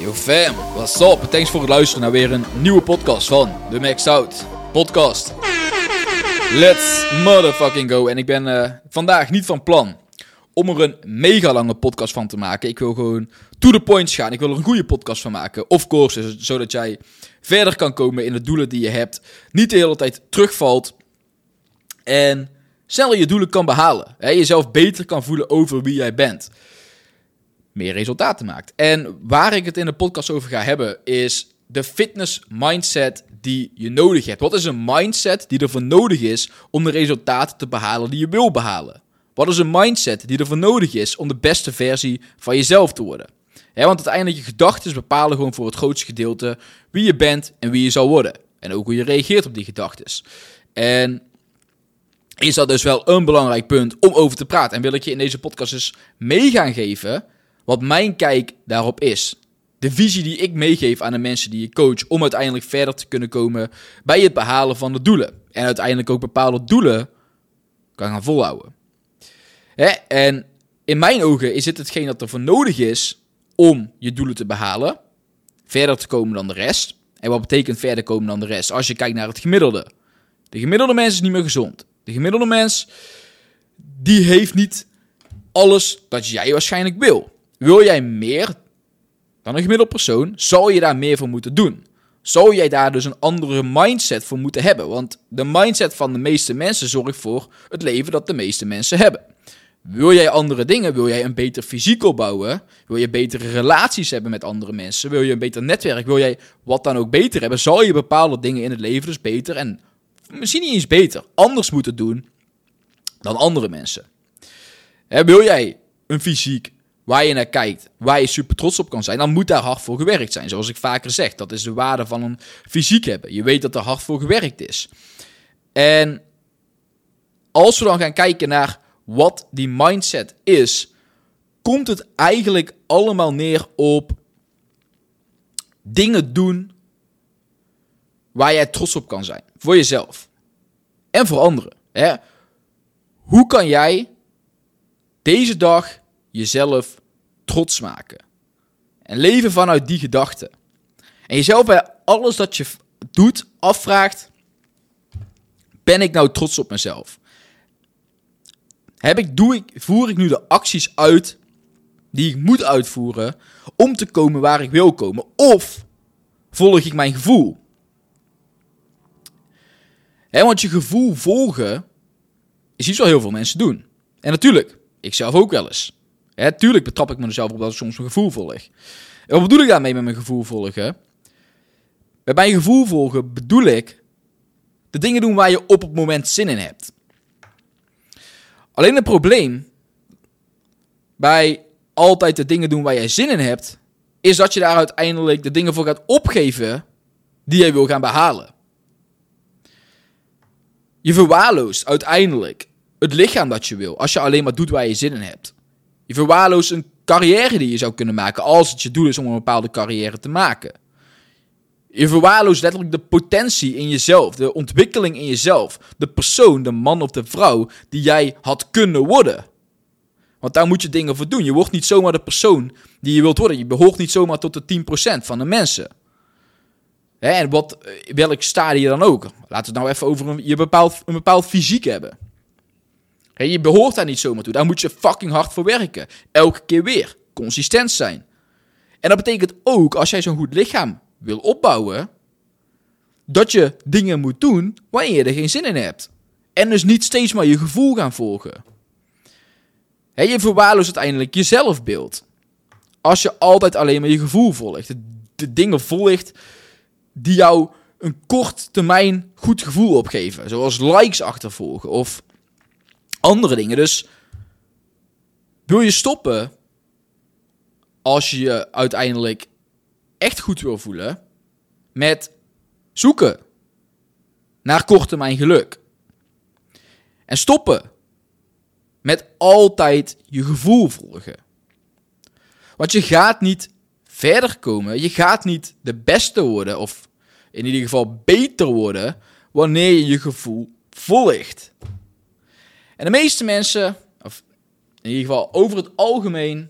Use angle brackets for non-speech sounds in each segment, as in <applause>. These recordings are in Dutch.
Yo fam, what's up? Thanks voor het luisteren naar weer een nieuwe podcast van de Max Out Podcast. Let's motherfucking go. En ik ben uh, vandaag niet van plan om er een mega lange podcast van te maken. Ik wil gewoon to the point gaan. Ik wil er een goede podcast van maken. Of course, zodat jij verder kan komen in de doelen die je hebt. Niet de hele tijd terugvalt. En sneller je doelen kan behalen. Hè? Jezelf beter kan voelen over wie jij bent meer resultaten maakt. En waar ik het in de podcast over ga hebben, is de fitness mindset die je nodig hebt. Wat is een mindset die ervoor nodig is om de resultaten te behalen die je wil behalen? Wat is een mindset die ervoor nodig is om de beste versie van jezelf te worden? want uiteindelijk je gedachten bepalen gewoon voor het grootste gedeelte wie je bent en wie je zal worden. En ook hoe je reageert op die gedachten. En is dat dus wel een belangrijk punt om over te praten. En wil ik je in deze podcast dus mee gaan geven wat mijn kijk daarop is. De visie die ik meegeef aan de mensen die ik coach om uiteindelijk verder te kunnen komen bij het behalen van de doelen. En uiteindelijk ook bepaalde doelen kan gaan volhouden. En in mijn ogen is het hetgeen dat er voor nodig is om je doelen te behalen. Verder te komen dan de rest. En wat betekent verder komen dan de rest? Als je kijkt naar het gemiddelde. De gemiddelde mens is niet meer gezond. De gemiddelde mens, die heeft niet alles dat jij waarschijnlijk wil. Wil jij meer dan een gemiddeld persoon, zal je daar meer voor moeten doen. Zal jij daar dus een andere mindset voor moeten hebben? Want de mindset van de meeste mensen zorgt voor het leven dat de meeste mensen hebben. Wil jij andere dingen? Wil jij een beter fysiek opbouwen? Wil je betere relaties hebben met andere mensen? Wil je een beter netwerk? Wil jij wat dan ook beter hebben? Zal je bepaalde dingen in het leven dus beter en misschien niet eens beter, anders moeten doen dan andere mensen? wil jij een fysiek waar je naar kijkt, waar je super trots op kan zijn, dan moet daar hard voor gewerkt zijn. Zoals ik vaker zeg, dat is de waarde van een fysiek hebben. Je weet dat er hard voor gewerkt is. En als we dan gaan kijken naar wat die mindset is, komt het eigenlijk allemaal neer op dingen doen waar jij trots op kan zijn. Voor jezelf. En voor anderen. Hè? Hoe kan jij deze dag jezelf trots maken. En leven vanuit die gedachte. En jezelf bij alles dat je doet afvraagt: ben ik nou trots op mezelf? Heb ik, doe ik, voer ik nu de acties uit die ik moet uitvoeren om te komen waar ik wil komen? Of volg ik mijn gevoel? He, want je gevoel volgen is iets wat heel veel mensen doen. En natuurlijk, ik zelf ook wel eens. Tuurlijk betrap ik mezelf op dat ik soms mijn gevoel volg. En wat bedoel ik daarmee met mijn gevoel volgen? Bij mijn gevoel volgen bedoel ik de dingen doen waar je op het moment zin in hebt. Alleen het probleem bij altijd de dingen doen waar jij zin in hebt, is dat je daar uiteindelijk de dingen voor gaat opgeven die jij wil gaan behalen. Je verwaarloost uiteindelijk het lichaam dat je wil als je alleen maar doet waar je zin in hebt. Je verwaarloost een carrière die je zou kunnen maken als het je doel is om een bepaalde carrière te maken. Je verwaarloost letterlijk de potentie in jezelf, de ontwikkeling in jezelf, de persoon, de man of de vrouw die jij had kunnen worden. Want daar moet je dingen voor doen. Je wordt niet zomaar de persoon die je wilt worden. Je behoort niet zomaar tot de 10% van de mensen. Hè, en wat, eh, welk stadie dan ook. Laten we het nou even over je bepaald, een bepaald fysiek hebben je behoort daar niet zomaar toe. Daar moet je fucking hard voor werken. Elke keer weer. Consistent zijn. En dat betekent ook, als jij zo'n goed lichaam wil opbouwen, dat je dingen moet doen wanneer je er geen zin in hebt. En dus niet steeds maar je gevoel gaan volgen. je verwaarloost uiteindelijk je zelfbeeld. als je altijd alleen maar je gevoel volgt. De, de dingen volgt die jou een kort termijn goed gevoel opgeven. Zoals likes achtervolgen of andere dingen. Dus wil je stoppen als je je uiteindelijk echt goed wil voelen met zoeken naar korttermijn geluk. En stoppen met altijd je gevoel volgen. Want je gaat niet verder komen, je gaat niet de beste worden of in ieder geval beter worden wanneer je je gevoel volgt. En de meeste mensen, of in ieder geval over het algemeen,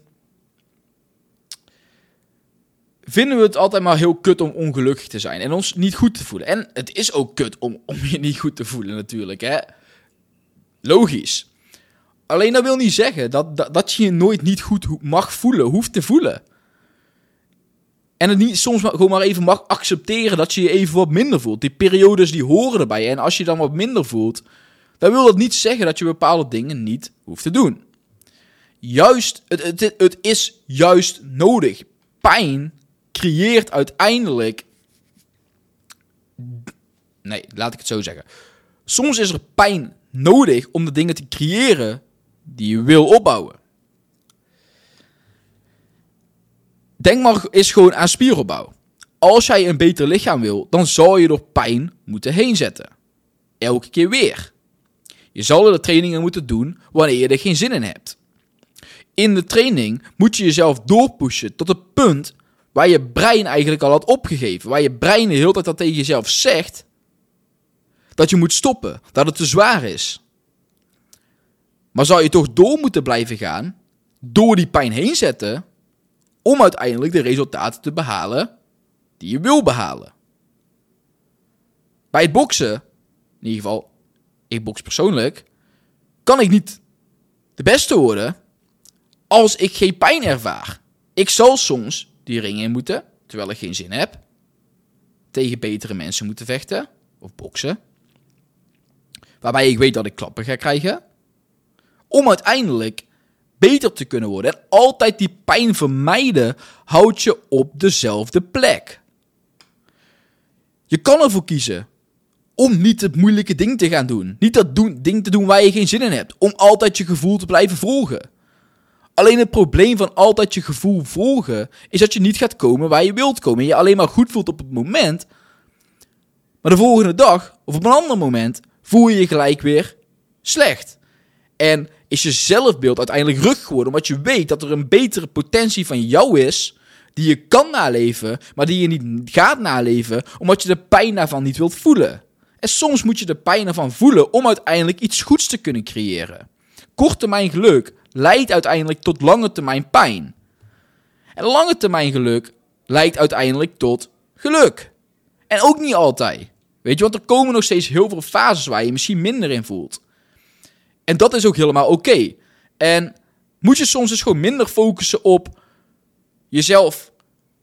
vinden we het altijd maar heel kut om ongelukkig te zijn en ons niet goed te voelen. En het is ook kut om, om je niet goed te voelen natuurlijk, hè. Logisch. Alleen dat wil niet zeggen dat, dat, je je nooit niet goed mag voelen, hoeft te voelen. En het niet soms maar, gewoon maar even mag accepteren dat je je even wat minder voelt. Die periodes die horen erbij. En als je dan wat minder voelt, dan wil dat niet zeggen dat je bepaalde dingen niet hoeft te doen. Juist, het, het, is juist nodig. Pijn creëert uiteindelijk. Nee, laat ik het zo zeggen. Soms is er pijn nodig om de dingen te creëren die je wil opbouwen. Denk maar eens gewoon aan spieropbouw. Als jij een beter lichaam wil, dan zal je door pijn moeten heen zetten. Elke keer weer. Je zal de trainingen moeten doen wanneer je er geen zin in hebt. In de training moet je jezelf doorpushen tot het punt waar je brein eigenlijk al had opgegeven. Waar je brein de hele tijd dat tegen jezelf zegt dat je moet stoppen, dat het te zwaar is. Maar zou je toch door moeten blijven gaan, door die pijn heen zetten, om uiteindelijk de resultaten te behalen die je wil behalen. Bij het boksen, in ieder geval, ik boks persoonlijk, kan ik niet de beste worden als ik geen pijn ervaar. Ik zal soms die ring in moeten, terwijl ik geen zin heb, tegen betere mensen moeten vechten of boksen. Waarbij ik weet dat ik klappen ga krijgen. Om uiteindelijk beter te kunnen worden. En altijd die pijn vermijden houdt je op dezelfde plek. Je kan ervoor kiezen om niet het moeilijke ding te gaan doen. Niet dat doen, ding te doen waar je geen zin in hebt. Om altijd je gevoel te blijven volgen. Alleen het probleem van altijd je gevoel volgen is dat je niet gaat komen waar je wilt komen. En je alleen maar goed voelt op het moment. Maar de volgende dag of op een ander moment voel je je gelijk weer slecht. En is je zelfbeeld uiteindelijk rug geworden. Omdat je weet dat er een betere potentie van jou is. Die je kan naleven, maar die je niet gaat naleven. Omdat je de pijn daarvan niet wilt voelen. En soms moet je de pijn ervan voelen om uiteindelijk iets goeds te kunnen creëren. Korttermijn geluk leidt uiteindelijk tot lange termijn pijn. En lange termijn geluk leidt uiteindelijk tot geluk. En ook niet altijd. Weet je, want er komen nog steeds heel veel fases waar je misschien minder in voelt. En dat is ook helemaal oké. En moet je soms dus gewoon minder focussen op jezelf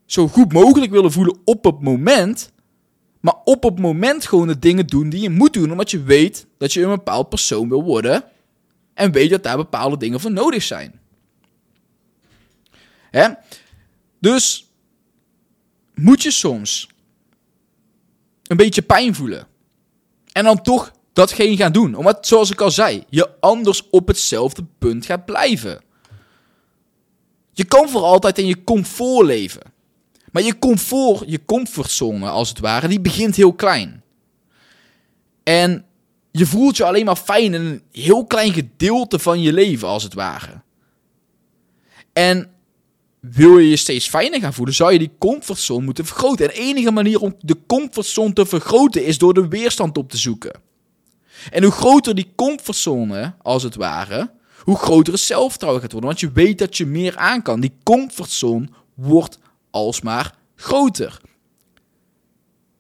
zo goed mogelijk willen voelen op het moment. Maar op het moment gewoon de dingen doen die je moet doen. Omdat je weet dat je een bepaald persoon wil worden. En weet dat daar bepaalde dingen voor nodig zijn. Dus moet je soms een beetje pijn voelen. En dan toch datgene gaan doen. Omdat, zoals ik al zei, je anders op hetzelfde punt gaat blijven. Je kan voor altijd in je comfort leven. Maar je comfort, je comfortzone als het ware, die begint heel klein. En je voelt je alleen maar fijn in een heel klein gedeelte van je leven als het ware. En wil je je steeds fijner gaan voelen, zou je die comfortzone moeten vergroten. En de enige manier om de comfortzone te vergroten is door de weerstand op te zoeken. En hoe groter die comfortzone, als het ware, hoe groter het zelfvertrouwen gaat worden. Want je weet dat je meer aan kan. Die comfortzone wordt alsmaar groter.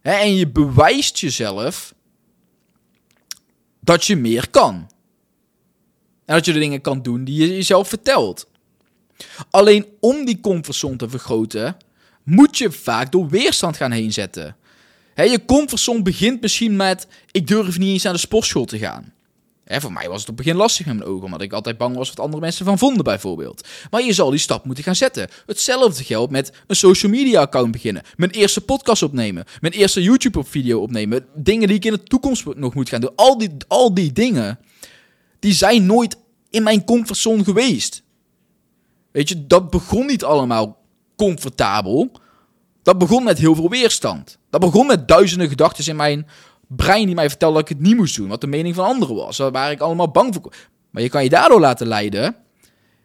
en je bewijst jezelf dat je meer kan. En dat je de dingen kan doen die je jezelf vertelt. Alleen om die comfortzone te vergroten, moet je vaak door weerstand gaan heen zetten je comfortzone begint misschien met: ik durf niet eens naar de sportschool te gaan. Voor mij was het op het begin lastig met mijn ogen, omdat ik altijd bang was wat andere mensen van vonden, bijvoorbeeld. Maar je zal die stap moeten gaan zetten. Hetzelfde geldt met een social media account beginnen. Mijn eerste podcast opnemen. Mijn eerste YouTube-video opnemen. Dingen die ik in de toekomst nog moet gaan doen. Al die, al die dingen, die zijn nooit in mijn comfortzone geweest. Weet je, dat begon niet allemaal comfortabel. Dat begon met heel veel weerstand. Dat begon met duizenden gedachten in mijn brein die mij vertelde dat ik het niet moest doen. Wat de mening van anderen was. Waar ik allemaal bang voor. Maar je kan je daardoor laten leiden.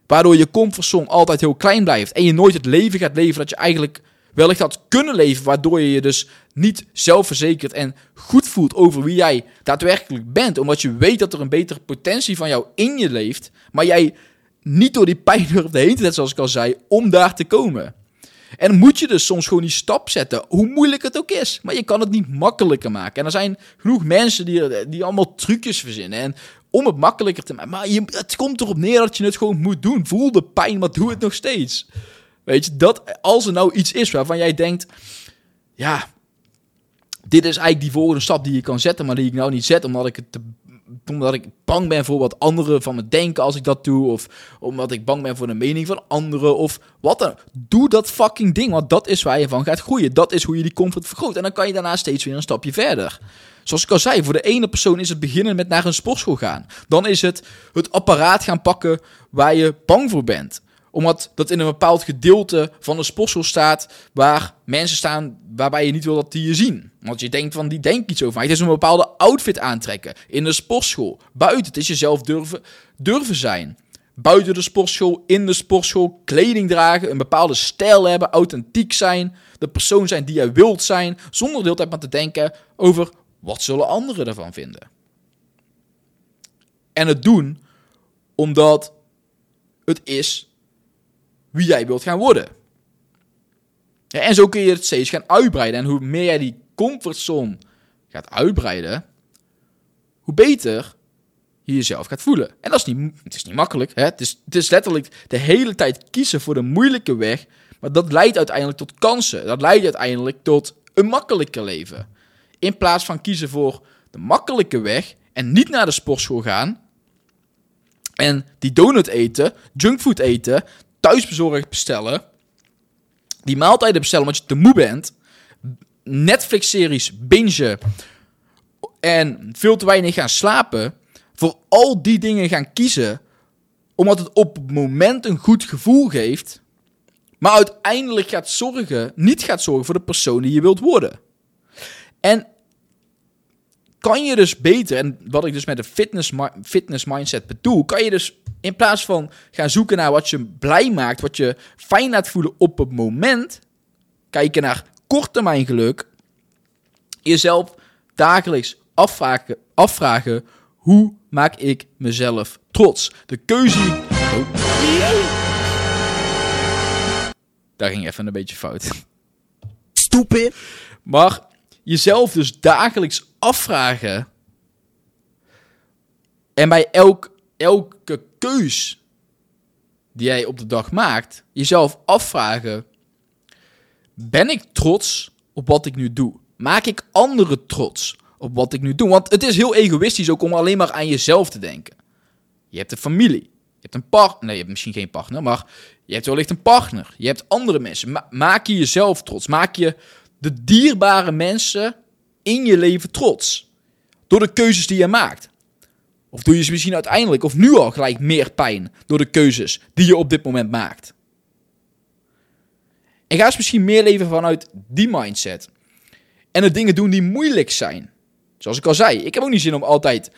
Waardoor je comfortzone altijd heel klein blijft. En je nooit het leven gaat leven dat je eigenlijk wellicht had kunnen leven. Waardoor je je dus niet zelfverzekerd en goed voelt over wie jij daadwerkelijk bent. Omdat je weet dat er een betere potentie van jou in je leeft. Maar jij niet door die pijn <laughs> durft heen te zoals ik al zei, om daar te komen. En moet je dus soms gewoon die stap zetten, hoe moeilijk het ook is. Maar je kan het niet makkelijker maken. En er zijn genoeg mensen die, die allemaal trucjes verzinnen. En om het makkelijker te maken. Maar het komt erop neer dat je het gewoon moet doen. Voel de pijn, maar doe het nog steeds. Weet je, dat als er nou iets is waarvan jij denkt... Ja, dit is eigenlijk die volgende stap die je kan zetten, maar die ik nou niet zet, omdat ik het te omdat ik bang ben voor wat anderen van me denken als ik dat doe. Of omdat ik bang ben voor de mening van anderen. Of wat dan. Doe dat fucking ding. Want dat is waar je van gaat groeien. Dat is hoe je die comfort vergroot. En dan kan je daarna steeds weer een stapje verder. Zoals ik al zei, voor de ene persoon is het beginnen met naar een sportschool gaan. Dan is het het apparaat gaan pakken waar je bang voor bent omdat dat in een bepaald gedeelte van de sportschool staat waar mensen staan waarbij je niet wil dat die je zien. Want je denkt van, die denkt iets over mij. Het is een bepaalde outfit aantrekken in de sportschool. Buiten, het is jezelf durven, durven zijn. Buiten de sportschool, in de sportschool, kleding dragen, een bepaalde stijl hebben, authentiek zijn, de persoon zijn die jij wilt zijn, zonder de hele tijd maar te denken over wat zullen anderen ervan vinden. En het doen omdat het is wie jij wilt gaan worden. En zo kun je het steeds gaan uitbreiden. En hoe meer jij die comfortzone gaat uitbreiden, hoe beter je jezelf gaat voelen. En dat is niet, het is niet makkelijk. Hè? Het, is, het is letterlijk de hele tijd kiezen voor de moeilijke weg. Maar dat leidt uiteindelijk tot kansen. Dat leidt uiteindelijk tot een makkelijker leven. In plaats van kiezen voor de makkelijke weg en niet naar de sportschool gaan. En die donut eten, junkfood eten, thuisbezorgd bestellen. Die maaltijden bestellen omdat je te moe bent. Netflix-series bingen. En veel te weinig gaan slapen. Voor al die dingen gaan kiezen. Omdat het op het moment een goed gevoel geeft. Maar uiteindelijk gaat zorgen, niet gaat zorgen voor de persoon die je wilt worden. En kan je dus beter, en wat ik dus met de fitness, fitness mindset bedoel, kan je dus in plaats van gaan zoeken naar wat je blij maakt, wat je fijn laat voelen op het moment, kijken naar korttermijn geluk, jezelf dagelijks afvragen, afvragen hoe maak ik mezelf trots? De keuze Oh. Daar ging even een beetje fout. Stupid. Maar jezelf dus dagelijks afvragen. En bij elk, elke keus die jij op de dag maakt, jezelf afvragen: ben ik trots op wat ik nu doe? Maak ik anderen trots op wat ik nu doe? Want het is heel egoïstisch ook om alleen maar aan jezelf te denken. Je hebt een familie, je hebt een partner, je hebt misschien geen partner, maar je hebt wellicht een partner. Je hebt andere mensen. maak je jezelf trots. Maak je de dierbare mensen in je leven trots. Door de keuzes die je maakt. Of doe je ze misschien uiteindelijk, of nu al gelijk meer pijn door de keuzes die je op dit moment maakt. En ga eens misschien meer leven vanuit die mindset. En de dingen doen die moeilijk zijn. Zoals ik al zei, ik heb ook niet zin om altijd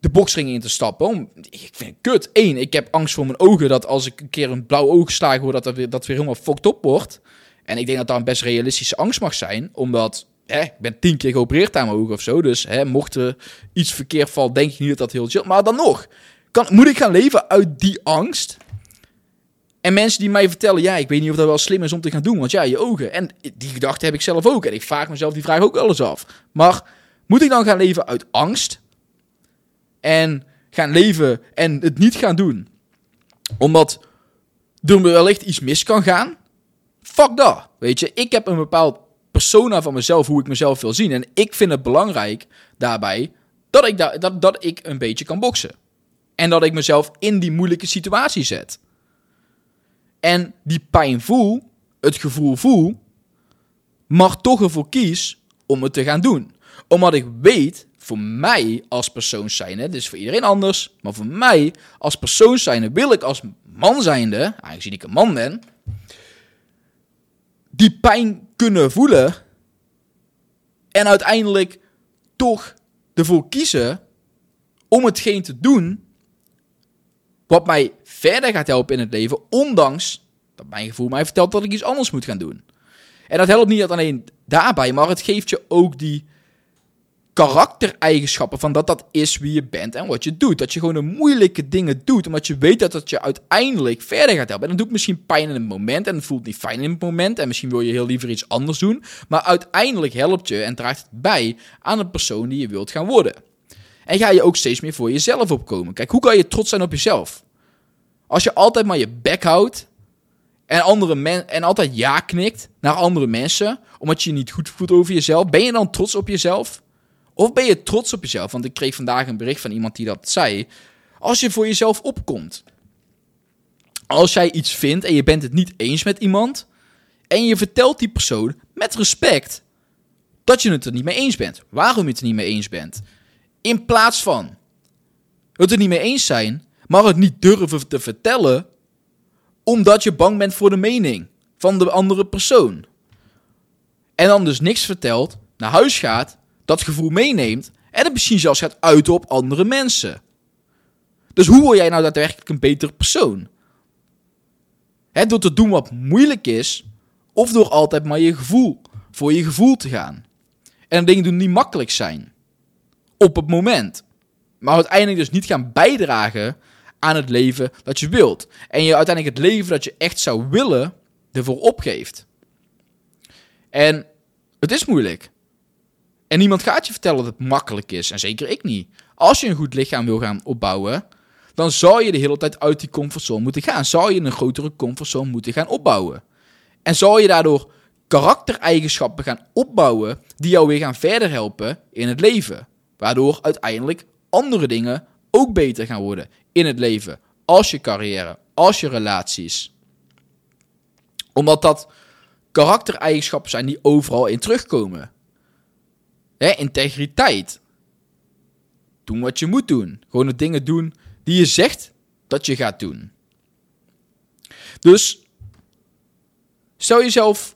de boksring in te stappen. ik vind het kut. Eén, ik heb angst voor mijn ogen dat als ik een keer een blauw oog sla, dat dat weer, dat weer helemaal fucked op wordt. En ik denk dat dat een best realistische angst mag zijn, omdat hè, ik ben tien keer geopereerd aan mijn ogen of zo. Dus hè, mocht er iets verkeerd vallen, denk ik niet dat dat heel chill Maar dan nog, kan, moet ik gaan leven uit die angst? En mensen die mij vertellen, ja, ik weet niet of dat wel slim is om te gaan doen, want ja, je ogen. En die gedachte heb ik zelf ook. En ik vraag mezelf die vraag ook wel eens af. Maar moet ik dan gaan leven uit angst? En gaan leven en het niet gaan doen? Omdat er wellicht iets mis kan gaan? Fuck dat. Weet je, ik heb een bepaald persona van mezelf, hoe ik mezelf wil zien. En ik vind het belangrijk daarbij dat ik, da dat, dat ik een beetje kan boksen. En dat ik mezelf in die moeilijke situatie zet. En die pijn voel, het gevoel voel, maar toch ervoor kies om het te gaan doen. Omdat ik weet, voor mij als persoon zijnde, dus voor iedereen anders, maar voor mij als persoon zijnde, wil ik als man zijnde, aangezien ik een man ben, die pijn kunnen voelen en uiteindelijk toch ervoor kiezen om hetgeen te doen wat mij verder gaat helpen in het leven, ondanks dat mijn gevoel mij vertelt dat ik iets anders moet gaan doen. En dat helpt niet alleen daarbij, maar het geeft je ook die karaktereigenschappen van dat dat is wie je bent en wat je doet. Dat je gewoon de moeilijke dingen doet, omdat je weet dat dat je uiteindelijk verder gaat helpen. En dat doet misschien pijn in het moment en het voelt niet fijn in het moment en misschien wil je heel liever iets anders doen. Maar uiteindelijk helpt je en draagt het bij aan de persoon die je wilt gaan worden. En ga je ook steeds meer voor jezelf opkomen. Kijk, hoe kan je trots zijn op jezelf? Als je altijd maar je bek houdt en, andere men en altijd ja knikt naar andere mensen, omdat je je niet goed voelt over jezelf, ben je dan trots op jezelf? Of ben je trots op jezelf? Want ik kreeg vandaag een bericht van iemand die dat zei. Als je voor jezelf opkomt. Als jij iets vindt en je bent het niet eens met iemand. En je vertelt die persoon met respect dat je het er niet mee eens bent. Waarom je het er niet mee eens bent. In plaats van het er niet mee eens zijn, maar het niet durven te vertellen omdat je bang bent voor de mening van de andere persoon. En dan dus niks vertelt, naar huis gaat dat gevoel meeneemt en het misschien zelfs gaat uiten op andere mensen. Dus hoe word jij nou daadwerkelijk een beter persoon? He, door te doen wat moeilijk is, of door altijd maar je gevoel, voor je gevoel te gaan. En dingen doen niet makkelijk zijn. Op het moment. Maar uiteindelijk dus niet gaan bijdragen aan het leven dat je wilt. En je uiteindelijk het leven dat je echt zou willen, ervoor opgeeft. En het is moeilijk. En niemand gaat je vertellen dat het makkelijk is. En zeker ik niet. Als je een goed lichaam wil gaan opbouwen, dan zou je de hele tijd uit die comfortzone moeten gaan. Zou je een grotere comfortzone moeten gaan opbouwen. En zou je daardoor karaktereigenschappen gaan opbouwen die jou weer gaan verder helpen in het leven. Waardoor uiteindelijk andere dingen ook beter gaan worden in het leven. Als je carrière, als je relaties. Omdat dat karaktereigenschappen zijn die overal in terugkomen. Integriteit. Doen wat je moet doen. Gewoon de dingen doen die je zegt dat je gaat doen. Dus stel jezelf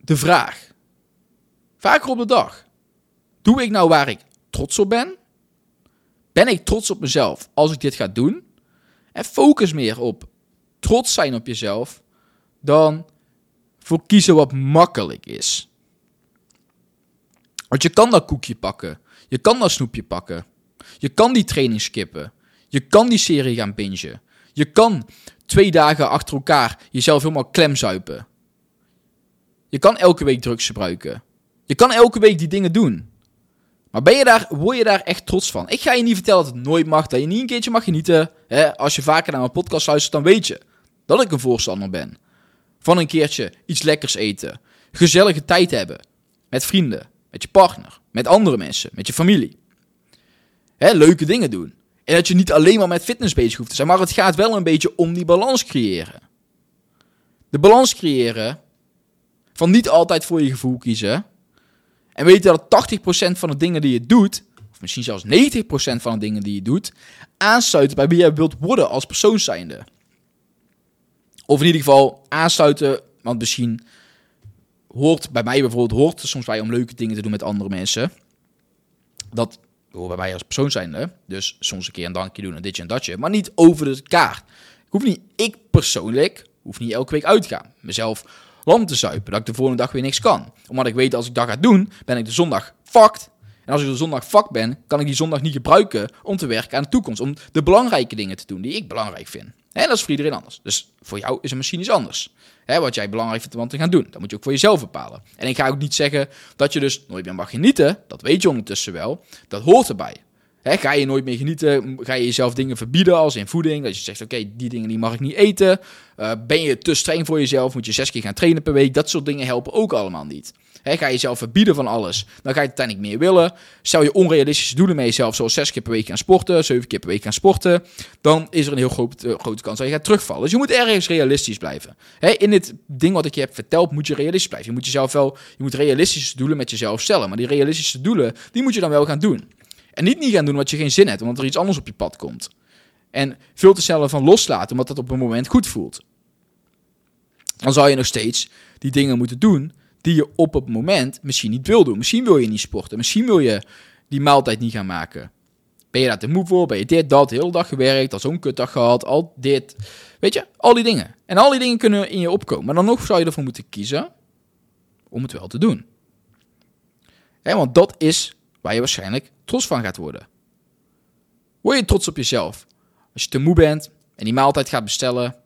de vraag. Vaker op de dag. Doe ik nou waar ik trots op ben? Ben ik trots op mezelf als ik dit ga doen? En focus meer op trots zijn op jezelf dan voor kiezen wat makkelijk is. Want je kan dat koekje pakken. Je kan dat snoepje pakken. Je kan die training skippen. Je kan die serie gaan bingen. Je kan twee dagen achter elkaar jezelf helemaal klemzuipen. Je kan elke week drugs gebruiken. Je kan elke week die dingen doen. Maar ben je daar, word je daar echt trots van? Ik ga je niet vertellen dat het nooit mag, dat je niet een keertje mag genieten. Hè? Als je vaker naar mijn podcast luistert, dan weet je dat ik een voorstander ben. Van een keertje iets lekkers eten. Gezellige tijd hebben. Met vrienden. Met je partner. Met andere mensen. Met je familie. Hè, leuke dingen doen. En dat je niet alleen maar met fitness bezig hoeft te zijn. Maar het gaat wel een beetje om die balans creëren. De balans creëren. Van niet altijd voor je gevoel kiezen. En weten dat 80% van de dingen die je doet. Of misschien zelfs 90% van de dingen die je doet. Aansluiten bij wie jij wilt worden als persoon zijnde. Of in ieder geval aansluiten. Want misschien hoort bij mij bijvoorbeeld, hoort soms bij om leuke dingen te doen met andere mensen. Dat hoort bij mij als persoon zijn. Dus soms een keer een dankje doen en ditje en datje. Maar niet over de kaart. Ik hoef niet, ik persoonlijk, hoef niet elke week uit te gaan. Mezelf lam te zuipen. Dat ik de volgende dag weer niks kan. Omdat ik weet als ik dat ga doen, ben ik de zondag fucked. En als ik de zondag fucked ben, kan ik die zondag niet gebruiken om te werken aan de toekomst. Om de belangrijke dingen te doen die ik belangrijk vind. En dat is voor iedereen anders. Dus voor jou is het misschien iets anders. Hè, wat jij belangrijk vindt om te gaan doen. Dat moet je ook voor jezelf bepalen. En ik ga ook niet zeggen dat je dus nooit meer mag genieten. Dat weet je ondertussen wel. Dat hoort erbij. Hè, ga je nooit meer genieten? Ga je jezelf dingen verbieden als in voeding? Dat je zegt, oké, die dingen die mag ik niet eten. Uh, ben je te streng voor jezelf? Moet je zes keer gaan trainen per week? Dat soort dingen helpen ook allemaal niet. Ga je jezelf verbieden van alles? Dan ga je uiteindelijk meer willen. Stel je onrealistische doelen met jezelf, zoals zes keer per week gaan sporten, zeven keer per week gaan sporten. Dan is er een heel groot, uh, grote kans dat je gaat terugvallen. Dus je moet ergens realistisch blijven. In dit ding wat ik je heb verteld, moet je realistisch blijven. Je moet jezelf wel, je moet realistische doelen met jezelf stellen. Maar die realistische doelen, die moet je dan wel gaan doen. En niet niet gaan doen wat je geen zin hebt, omdat er iets anders op je pad komt. En veel te snel van loslaten, omdat dat op een moment goed voelt. Dan zou je nog steeds die dingen moeten doen die je op het moment misschien niet wil doen. Misschien wil je niet sporten, misschien wil je die maaltijd niet gaan maken. Ben je daar te moe voor? Ben je dit, dat, de hele dag gewerkt, al zo'n kutdag gehad, al dit. Weet je, al die dingen. En al die dingen kunnen in je opkomen. Maar dan nog zou je ervoor moeten kiezen om het wel te doen. want dat is waar je waarschijnlijk trots van gaat worden. Word je trots op jezelf? Als je te moe bent en die maaltijd gaat bestellen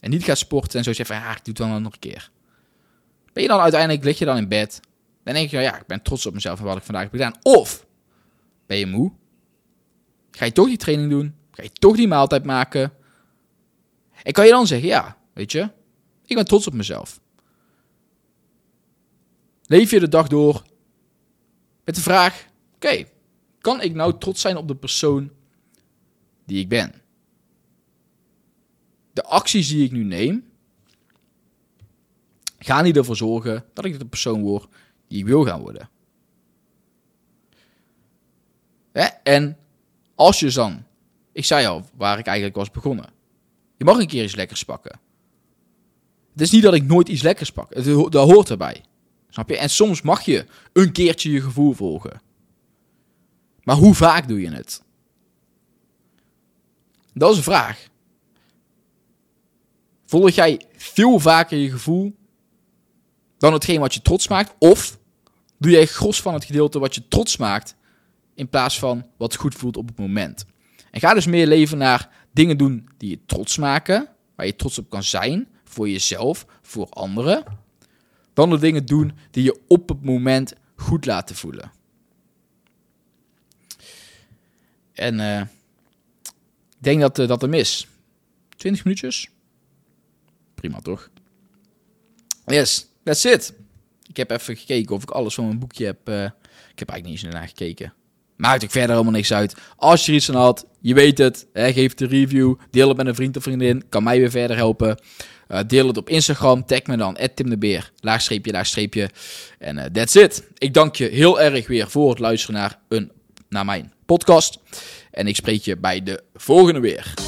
en niet gaat sporten en zo zegt van ja, ik doe het dan nog een keer. Ben je dan uiteindelijk, lig je dan in bed, dan denk je ja, ik ben trots op mezelf en wat ik vandaag heb gedaan. Of ben je moe? Ga je toch die training doen? Ga je toch die maaltijd maken? En kan je dan zeggen, ja, weet je, ik ben trots op mezelf. Leef je de dag door met de vraag: oké, kan ik nou trots zijn op de persoon die ik ben? De acties die ik nu neem, gaan die ervoor zorgen dat ik de persoon word die ik wil gaan worden. En als je dan, ik zei al waar ik eigenlijk was begonnen, je mag een keer iets lekkers pakken. Het is niet dat ik nooit iets lekkers pak, dat hoort erbij. Snap je? En soms mag je een keertje je gevoel volgen. Maar hoe vaak doe je het? Dat is een vraag. Volg jij veel vaker je gevoel dan hetgeen wat je trots maakt? Of doe jij gros van het gedeelte wat je trots maakt in plaats van wat goed voelt op het moment? En ga dus meer leven naar dingen doen die je trots maken, waar je trots op kan zijn, voor jezelf, voor anderen dan de dingen doen die je op het moment goed laten voelen. En uh, ik denk dat, uh, dat er mis. 20 minuutjes? Prima toch? Yes, that's it. Ik heb even gekeken of ik alles van mijn boekje heb. Uh, ik heb eigenlijk niet eens naar gekeken. Maakt ook verder helemaal niks uit. Als je iets aan had, je weet het. Hè, geef de review. Deel het met een vriend of vriendin. Kan mij weer verder helpen. Uh, deel het op Instagram. Tag me dan. Tim de Beer. Laagstreepje, laagstreepje. En uh, that's it. Ik dank je heel erg weer voor het luisteren naar, een, naar mijn podcast. En ik spreek je bij de volgende weer.